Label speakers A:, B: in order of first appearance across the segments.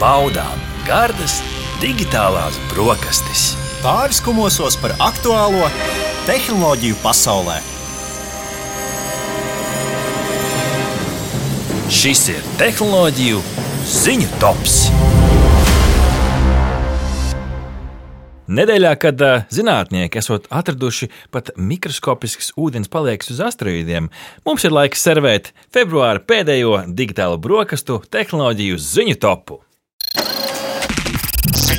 A: baudām gardas digitālās brokastis.
B: Pāris kumosos par aktuālo tehnoloģiju pasaulē.
A: Šis ir tehnoloģiju ziņu tops. Nedēļā, kad uh, zinātnieki esot atraduši pat mikroskopisks ūdens palieks uz asteroīdiem, mums ir laiks servēt februāra pēdējo digitālo brokastu tehnoloģiju ziņu topu.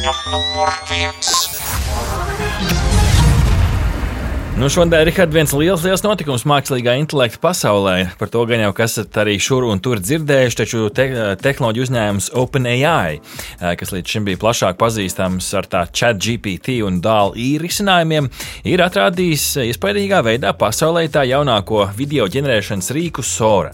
A: Ziņa numur viens. Nu, šodien ir viens liels, liels notikums mākslīgā intelekta pasaulē. Par to gan jau esat arī šur un tur dzirdējuši, taču te, tehnoloģiju uzņēmums OpenAI, eh, kas līdz šim bija plašāk pazīstams ar tā chat GPT un DALI risinājumiem, ir atrādījis iespaidīgā veidā pasaulē tā jaunāko video ģenerēšanas rīku Sora.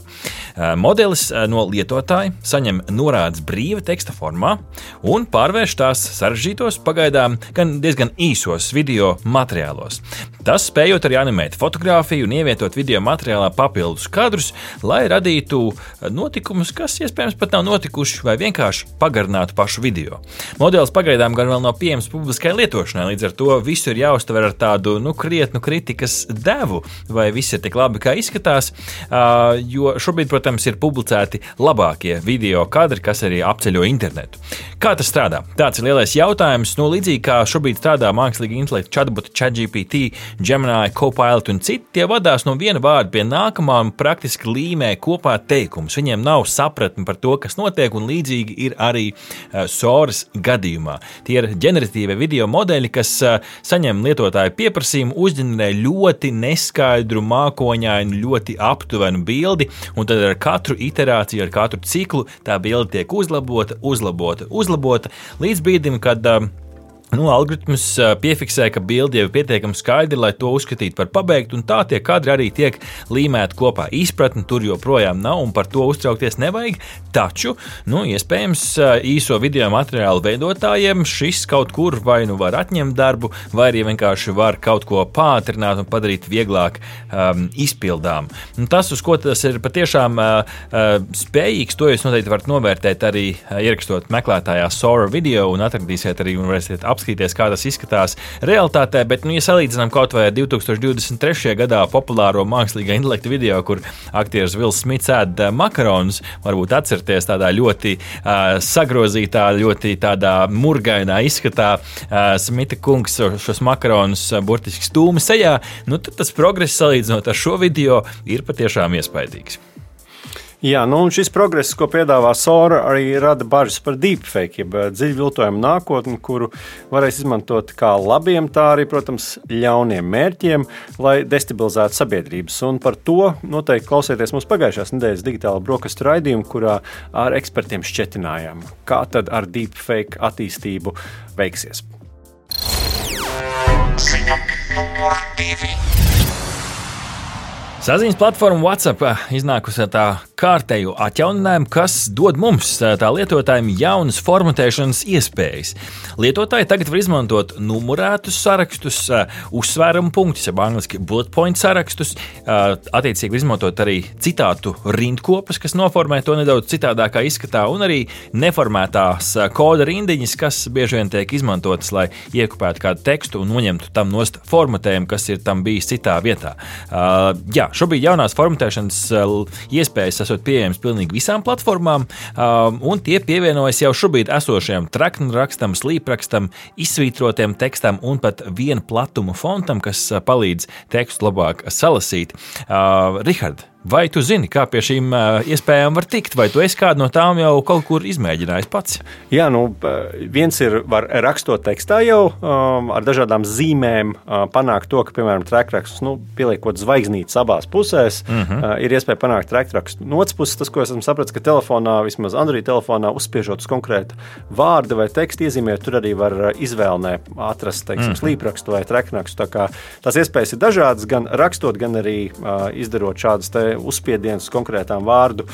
A: Eh, modelis eh, no lietotāja saņem norādes brīva teksta formā un pārvērš tās sarežģītos, pagaidām gan diezgan īsos video materiālos. Tas spējot arī animēt fotografiju un ievietot video materiālā papildus kadrus, lai radītu eh, notikumus, kas iespējams pat nav notikuši, vai vienkārši pagarinātu pašu video. Modelis pagaidām gan vēl nav pieejams publiskai lietošanai, līdz ar to visu ir jāuztver ar tādu nu, krietnu kritikas devu, vai viss ir tik labi, kā izskatās. Jo šobrīd, protams, ir publicēti labākie video kadri, kas arī apceļo internetu. Kā tas strādā? Tāds ir lielais jautājums. Nu, līdzīgi kā šobrīd strādā mākslīgi intelekta chatbot, ChatGPT, Gemini Copilot un citi, tie vadās no viena vārda pie nākamā un praktiski līmē kopā teikumus. Viņiem nav sapratni par to, kas notiek, un līdzīgi ir arī uh, Soras gadījumā. Tie ir ģeneratīvie video modeļi, kas uh, saņem lietotāju pieprasījumu, uzģenerē ļoti neskaidru, mākoņainu, ļoti aptuvenu bildi, un tad ar katru iterāciju, ar katru ciklu tā bilde tiek uzlabota, uzlabota, uzlabota līdz brīdim, kad uh, Nu, algoritms piefiksē, ka bilde jau ir pietiekami skaidra, lai to uzskatītu par pabeigtu, un tā tie kadri arī tiek līmēti kopā. Izpratne tur joprojām nav, un par to uztraukties nevajag. Taču, nu, iespējams, īso video materiālu veidotājiem šis kaut kur vai nu var atņemt darbu, vai arī vienkārši var kaut ko pātrināt un padarīt vieglāk um, izpildām. Un tas, uz ko tas ir patiešām uh, uh, spējīgs, to jūs noteikti varat novērtēt arī ierakstot meklētājā Sora video un atradīsiet arī un varēsiet apskatīt apskatīties, kā tas izskatās realitātē. Bet, nu, ja salīdzinām kaut vai ar 2023. gadā populāro mākslīgā intelekta video, kur aktieris Vils Smits ēd makaronus, varbūt atcerieties tādā ļoti uh, sagrozītā, ļoti tādā murgainā izskatā uh, Smita kungs šos makaronus uh, burtiski stūmi sejā, nu, tad tas progress salīdzinot ar šo video ir patiešām iespaidīgs.
C: Jā, nu, un šis progress, ko piedāvā Sora, arī rada bažas par deepfake, jeb eh, dziļviltojumu nākotni, kuru varēs izmantot kā labiem, tā arī, protams, ļauniem mērķiem, lai destabilizētu sabiedrības. Un par to noteikti klausieties mūsu pagājušās nedēļas digitālā brokastu raidījumā, kurā ar ekspertiem šķietinājām, kā tad ar deepfake attīstību veiksies. Ziņa.
A: Saziņas platforma WhatsApp eh, iznākusi ar tā kārtējo atjauninājumu, kas dod mums, eh, tā lietotājiem, jaunas formatēšanas iespējas. Lietotāji tagad var izmantot numurētus sarakstus, eh, uzsvērumu punktus, jeb angļuiski bullet point sarakstus, attiecīgi izmantot arī citātu rindkopas, kas noformē to nedaudz citādākā izskatā, un arī neformētās koda rindiņas, kas bieži vien tiek izmantotas, lai iekopētu kādu tekstu un noņemtu tam nost formatējumu, kas ir tam bijis citā vietā. Jā, Šobrīd jaunās formatēšanas eh, iespējas esot pieejamas pilnīgi visām platformām, um, un tie pievienojas jau šobrīd esošajam traknrakstam, slīprakstam, izsvītrotiem tekstam un pat viena platuma fontam, kas eh, palīdz tekstu labāk salasīt. Uh, Rihard, Vai tu zini, kā pie šīm iespējām var tikt, vai tu esi kādu no tām jau kaut kur izmēģinājis pats?
C: Jā, nu, viens ir rakstot tekstā jau um, ar dažādām zīmēm, uh, panākt to, ka, piemēram, trekraksts, nu, pieliekot zvaigznītes abās pusēs, uh -huh. uh, ir iespēja panākt trekrakstu. No otras puses, tas, ko esmu sapratis, ka telefonā, vismaz Android telefonā, uzspiežot uz konkrētu vārdu vai tekstu iezīmēt, tur arī var izvēlnē atrast, teiksim, uh -huh. slīprakstu vai trekrakstu. Tā kā tās iespējas ir dažādas, gan rakstot, gan arī uh, izdarot šādas te uzspiediens uz konkrētām vārdu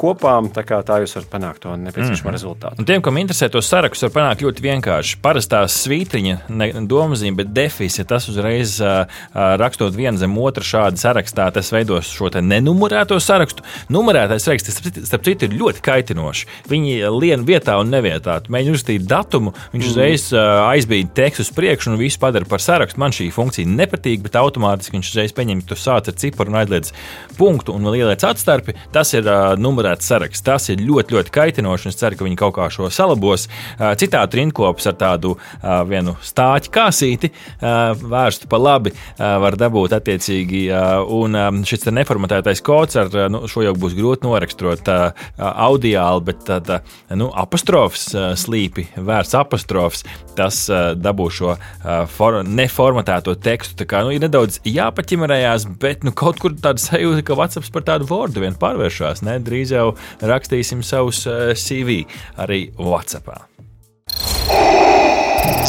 C: kopām. Tā, tā jūs varat panākt to nepieciešamo mm rezultātu.
A: Un tiem, kam interesē tos sarakstus, var panākt ļoti vienkārši. Parastā svītriņa, ne domāzīme, bet defis, ja tas uzreiz uh, rakstot vienu zem otru šādi sarakstā, tas veidos šo nenumurēto sarakstu. Numurētais raksts, starp citu, ir ļoti kaitinoši. Viņi lien vietā un nevietā. Mēģina uzrakstīt datumu, viņš mm. uzreiz uh, aizbīd tekstu uz priekšu un visu padara par sarakstu. Man šī funkcija nepatīk, bet automātiski viņš uzreiz pieņem, ka tu sāc ar ciparu un aizliedz punktu un vēl ieliec atstarpi. Tas ir uh, numurēts saraksts. Tas ir ļoti, ļoti kaitinoši. Es ceru, ka viņi kaut kā šo salabos. Uh, citādi rindkops ar tādu uh, vienu stāķu kāsīti uh, vērstu pa labi uh, var dabūt attiecīgi. Uh, un um, šis neformatētais kods ar uh, nu, šo jau būs grūti noraksturot uh, audiāli, bet tad uh, nu, apostrofs uh, slīpi, vērts apostrofs, tas uh, dabū šo uh, for, neformatēto tekstu. Tā kā nu, ir nedaudz jāpaķimerējās, bet nu, kaut kur tāda sajūta, ka WhatsApp par tādu vārdu vien pārvēršas. Drīz jau rakstīsim savus uh, CV arī WhatsApp.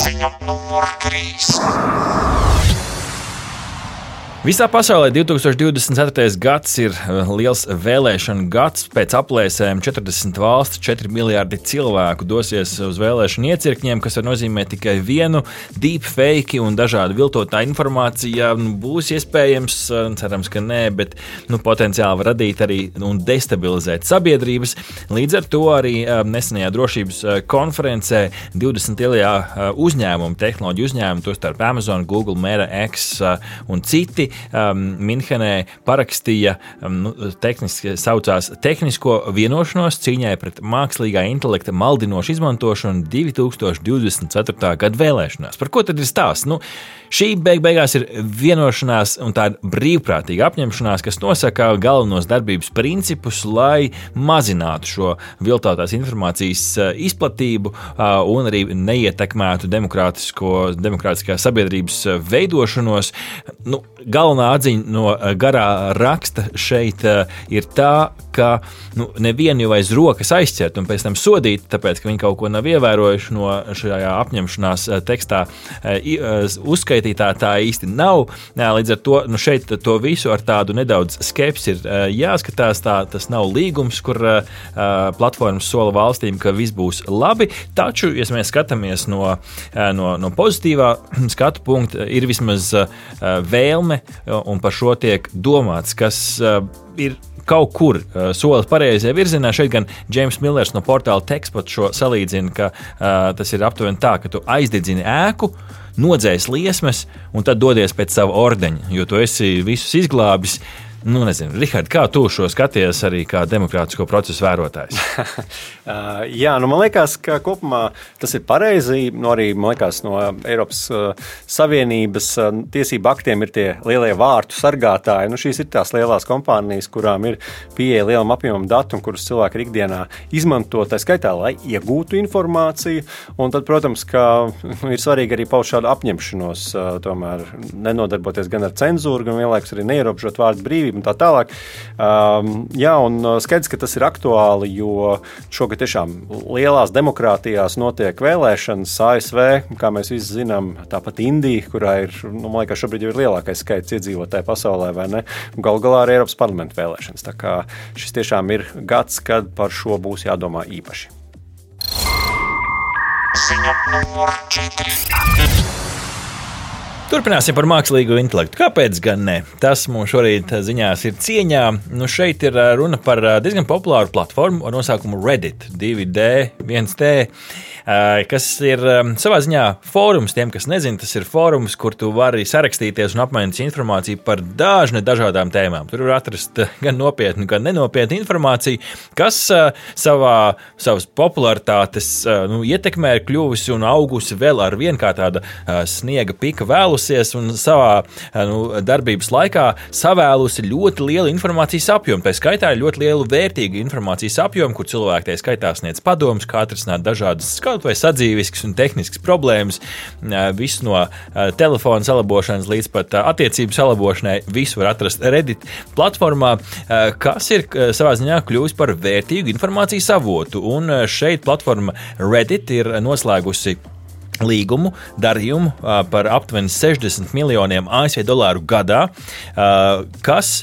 A: Ziņa numur 3. Visā pasaulē 2024. gads ir uh, liels vēlēšanu gads. Pēc aplēsēm 40 valsts, 4 miljardi cilvēku dosies uz vēlēšanu iecirkņiem, kas var nozīmēt tikai vienu deepfake un dažādu viltotā informācija. Nu, būs iespējams, uh, cerams, ka nē, bet nu, potenciāli var radīt arī un destabilizēt sabiedrības. Līdz ar to arī uh, nesenajā drošības konferencē 20 lielajā uzņēmumu, tehnoloģiju uzņēmumu, tostarp Amazon, Google, Meta, X un citi um, Minhenē parakstīja, um, nu, tehniski saucās Tehnisko vienošanos cīņai pret mākslīgā intelekta maldinošu izmantošanu 2024. gada vēlēšanās. Par ko tad ir stāsts? Nu, šī beig beigās ir vienošanās un tāda brīvprātīga apņemšanās, kas nosaka galvenos darbības principus, lai mazinātu šo viltotās informācijas uh, izplatību uh, un arī neietekmētu demokrātiskās sabiedrības uh, veidošanos. Nu, galvenā atziņa no eh, garā raksta šeit eh, ir tā, ka nu, nevienu jau aiz rokas aizķert un pēc tam sodīt, tāpēc, ka viņi kaut ko nav ievērojuši no šajā apņemšanās eh, tekstā uzskaitītā, tā īsti nav. Līdz ar to nu, šeit to visu ar tādu nedaudz skepsi ir jāskatās. Tā, tas nav līgums, kur platformas sola valstīm, ka viss būs labi. Taču, ja mēs skatāmies no, no, no pozitīvā skatu punkta, ir vismaz vēlme un par šo tiek domāts, kas ir kaut kur uh, solis pareizajā virzienā. Šeit gan James Millers no portāla Tekstpat šo salīdzina, ka uh, tas ir aptuveni tā, ka tu aizdedzini ēku. Nodzēs liesmas, un tad dodies pēc sava ordeņa, jo tu esi visus izglābis. Uh, Nu, nezinu, Rihard, kā tu šo skaties arī kā demokrātisko procesu vērotājs?
C: Uh, jā, nu, man liekas, ka kopumā tas ir pareizi. Nu, arī liekas, no Eiropas uh, Savienības uh, tiesību aktiem ir tie lielie vārtu sargātāji. Nu, šīs ir tās lielās kompānijas, kurām ir pieeja lielam apjomam datu, kurus cilvēki ikdienā izmanto, tā skaitā, lai iegūtu informāciju. Un tad, protams, ka nu, ir svarīgi arī paust šādu apņemšanos, tomēr nenodarboties gan ar cenzūru, gan vienlaikus arī neierobežot vārdu brīvību brīvību un tā tālāk. Um, jā, un uh, skaidrs, ka tas ir aktuāli, jo šogad tiešām lielās demokrātijās notiek vēlēšanas ASV, kā mēs visi zinām, tāpat Indija, kurā ir, nu, man liekas, šobrīd ir lielākais skaits iedzīvotāju pasaulē, vai ne? Galu galā arī Eiropas parlamenta vēlēšanas. Tā kā šis tiešām ir gads, kad par šo būs jādomā īpaši. Ziņa numur 4.
A: Turpināsim par mākslīgo intelektu. Kāpēc gan ne? Tas mums šorīt ziņās ir cieņā. Nu, šeit ir runa par diezgan populāru platformu ar nosaukumu Reddit 2D, 1D. Eh, kas ir savā ziņā fórums. Tiem, kas nezina, tas ir fórums, kur tu vari sarakstīties un apmainīties informāciju par dažne dažādām tēmām. Tur var atrast gan nopietnu, gan nenopietnu informāciju, kas savā, savas popularitātes nu, ietekmē ir kļuvusi un augusi vēl ar vienu kā tāda sniega pika vēlusies un savā nu, darbības laikā savēlusi ļoti lielu informācijas apjomu. Tā skaitā ļoti lielu vērtīgu informācijas apjomu, kur cilvēki tajā skaitā sniedz padomus, kā atrisināt dažādas kaut vai sadzīvisks un tehnisks problēmas, visu no telefona salabošanas līdz pat attiecību salabošanai, visu var atrast Reddit platformā, kas ir savā ziņā kļuvusi par vērtīgu informācijas avotu. Un šeit platforma Reddit ir noslēgusi līgumu, darījumu par aptuveni 60 miljoniem ASV dolāru gadā, kas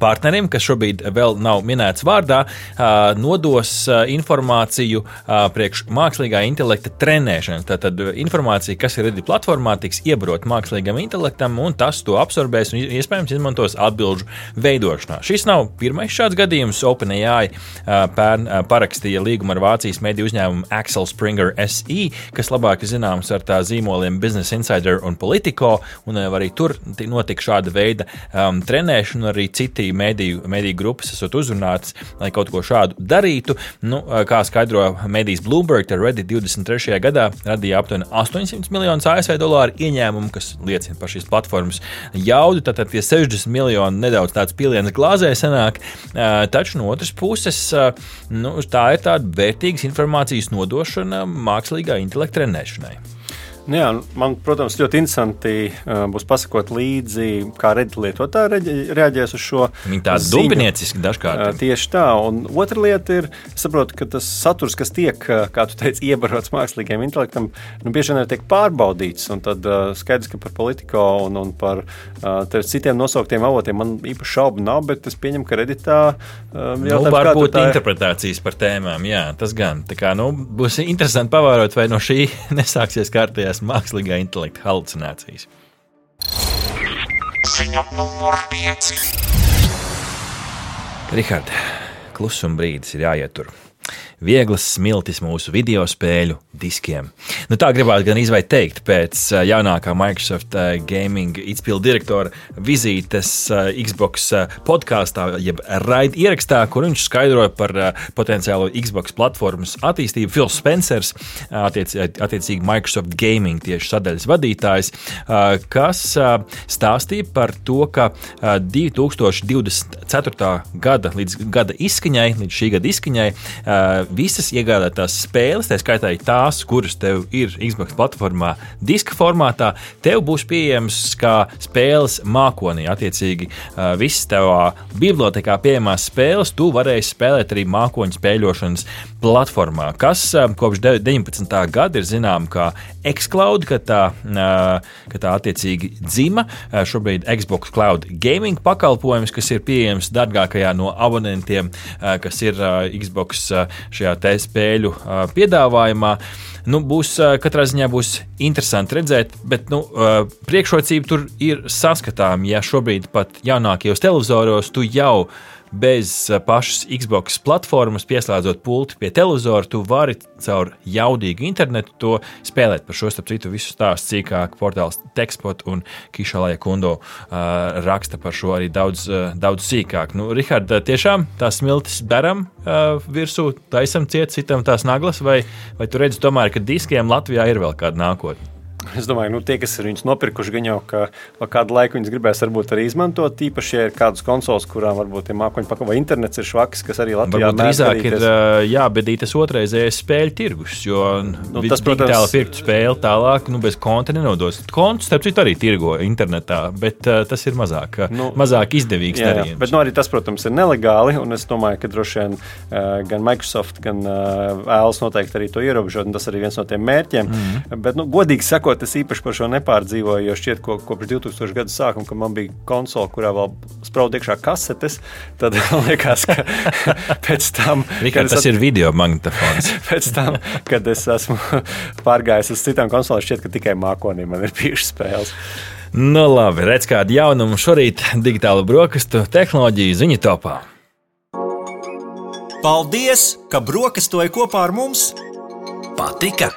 A: partnerim, kas šobrīd vēl nav minēts vārdā, nodos informāciju priekš mākslīgā intelekta trenēšanas. Tātad informācija, kas ir Reddit platformā, tiks iebrot mākslīgam intelektam, un tas to absorbēs un iespējams izmantos atbildžu veidošanā. Šis nav pirmais šāds gadījums. OpenAI pērn parakstīja līgumu ar Vācijas mediju uzņēmumu Axel Springer SE, kas labāk zināms ar tā zīmoliem Business Insider un Politico, un arī tur notika šāda veida um, trenēšana, arī citi mediju, mediju grupas esat uzrunātas, lai kaut ko šādu darītu. Nu, kā skaidro medijas Bloomberg, tad Reddit 23. gadā radīja aptuveni 800 miljonus ASV dolāru ieņēmumu, kas liecina par šīs platformas jaudu. Tātad tie 60 miljoni nedaudz tāds piliens glāzē sanāk, taču no otras puses nu, tā ir tāda vērtīgas informācijas nodošana mākslīgā intelekta trenēšanai.
C: Nu jā, man, protams, ļoti interesanti uh, būs pasakot līdzi, kā lietotāji reaģēs uz šo.
A: Viņi tādi dubinieciski dažkārt.
C: Uh, tieši tā. Un otra lieta ir, saprotu, ka tas saturs, kas tiek, kā tu teici, iebarots mākslīgiem intelektam, nu, bieži vien tiek pārbaudīts. Un tad uh, skaidrs, ka par politiko un, un par uh, citiem nosauktiem avotiem man īpaši šaubu nav, bet es pieņemu, ka Redditā uh,
A: jau nu, var būt tā... interpretācijas par tēmām. Jā, tas gan. Tā kā, nu, būs interesanti pavērot, vai no šī nesāksies kārtējās tās mākslīgā intelekta halucinācijas. Ziņa numur 5. Rihards, klusuma brīdis ir jāietur vieglas smiltis mūsu video spēļu diskiem. Nu, tā gribētu gan izvai teikt pēc jaunākā Microsoft Gaming izpildu direktora vizītes Xbox podkāstā, jeb raid ierakstā, kur viņš skaidroja par potenciālo Xbox platformas attīstību. Phils Spencers, attiec, attiecīgi Microsoft Gaming tieši sadaļas vadītājs, kas stāstīja par to, ka 2024. gada līdz gada izskaņai, līdz šī gada izskaņai, visas iegādātās spēles, tā skaitā tās, kuras tev ir Xbox platformā, diska formātā, tev būs pieejamas kā spēles mākonī. Attiecīgi, visas tavā bibliotekā pieejamās spēles tu varēsi spēlēt arī mākoņu spēļošanas platformā, kas kopš 19. gada ir zināma kā Xcloud, ka tā, ka tā attiecīgi dzima. Šobrīd Xbox Cloud Gaming pakalpojums, kas ir pieejams dārgākajā no abonentiem, kas ir Xbox šajā spēļu piedāvājumā. Nu, būs katrā ziņā būs interesanti redzēt, bet nu, priekšrocība tur ir saskatāma. Ja šobrīd pat jaunākajos televizoros tu jau bez eh, pašas Xbox platformas, pieslēdzot pulti pie televizora, tu vari caur jaudīgu internetu to spēlēt. Par šo starp citu visu stāstu cīkāk portāls Tekspot un Kišalāja Kundo uh, raksta par šo arī daudz, uh, daudz sīkāk. Nu, Rihard, tiešām tās smiltis beram uh, virsū, taisam ciet citam tās naglas, vai, vai tu redzi tomēr, ka diskiem Latvijā ir vēl kāda nākotne?
C: Es domāju, ka nu, tie, kas ir viņus nopirkuši, gan jau ka kādu laiku viņus gribēs varbūt arī izmantot. Tīpaši, ja ir kādas konsoles, kurām varbūt ir mākoņu pakāpe vai internets ir švaks, kas arī Latvijā
A: varbūt drīzāk ir jābedīt tas otrreizējais spēļu tirgus, jo nu, tas, protams, digitāli pirkt spēli tālāk, nu, bez konta nenodos. Konts, starp citu, arī tirgo internetā, bet uh, tas ir mazāk, nu, mazāk izdevīgs jā, darījums.
C: Bet nu, arī tas, protams, ir nelegāli, un es domāju, ka droši vien uh, gan Microsoft, gan uh, Ēls noteikti arī to ierobežot, tas arī viens no tiem mērķiem. Mm -hmm. Bet, nu, godīgi sakot, sakot, es īpaši par šo nepārdzīvoju, jo šķiet, ka kopš 2000 gadu sākuma, kad man bija konsole, kurā vēl spraud iekšā kasetes, tad liekas, ka pēc tam.
A: Rikārd, tas at... ir video magnetofons.
C: pēc tam, kad es esmu pārgājis uz citām konsolēm, šķiet, ka tikai mākonī man ir bijušas spēles.
A: Nu, labi, redz kādu jaunumu šorīt digitālu brokastu tehnoloģiju ziņu topā.
B: Paldies, ka brokastoji kopā ar mums! Patika!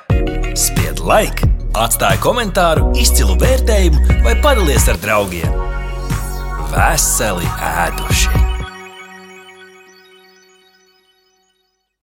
B: Spied laiku! Atstāja komentāru, izcilu vērtējumu vai padalies ar draugiem. Veseli ēdošie!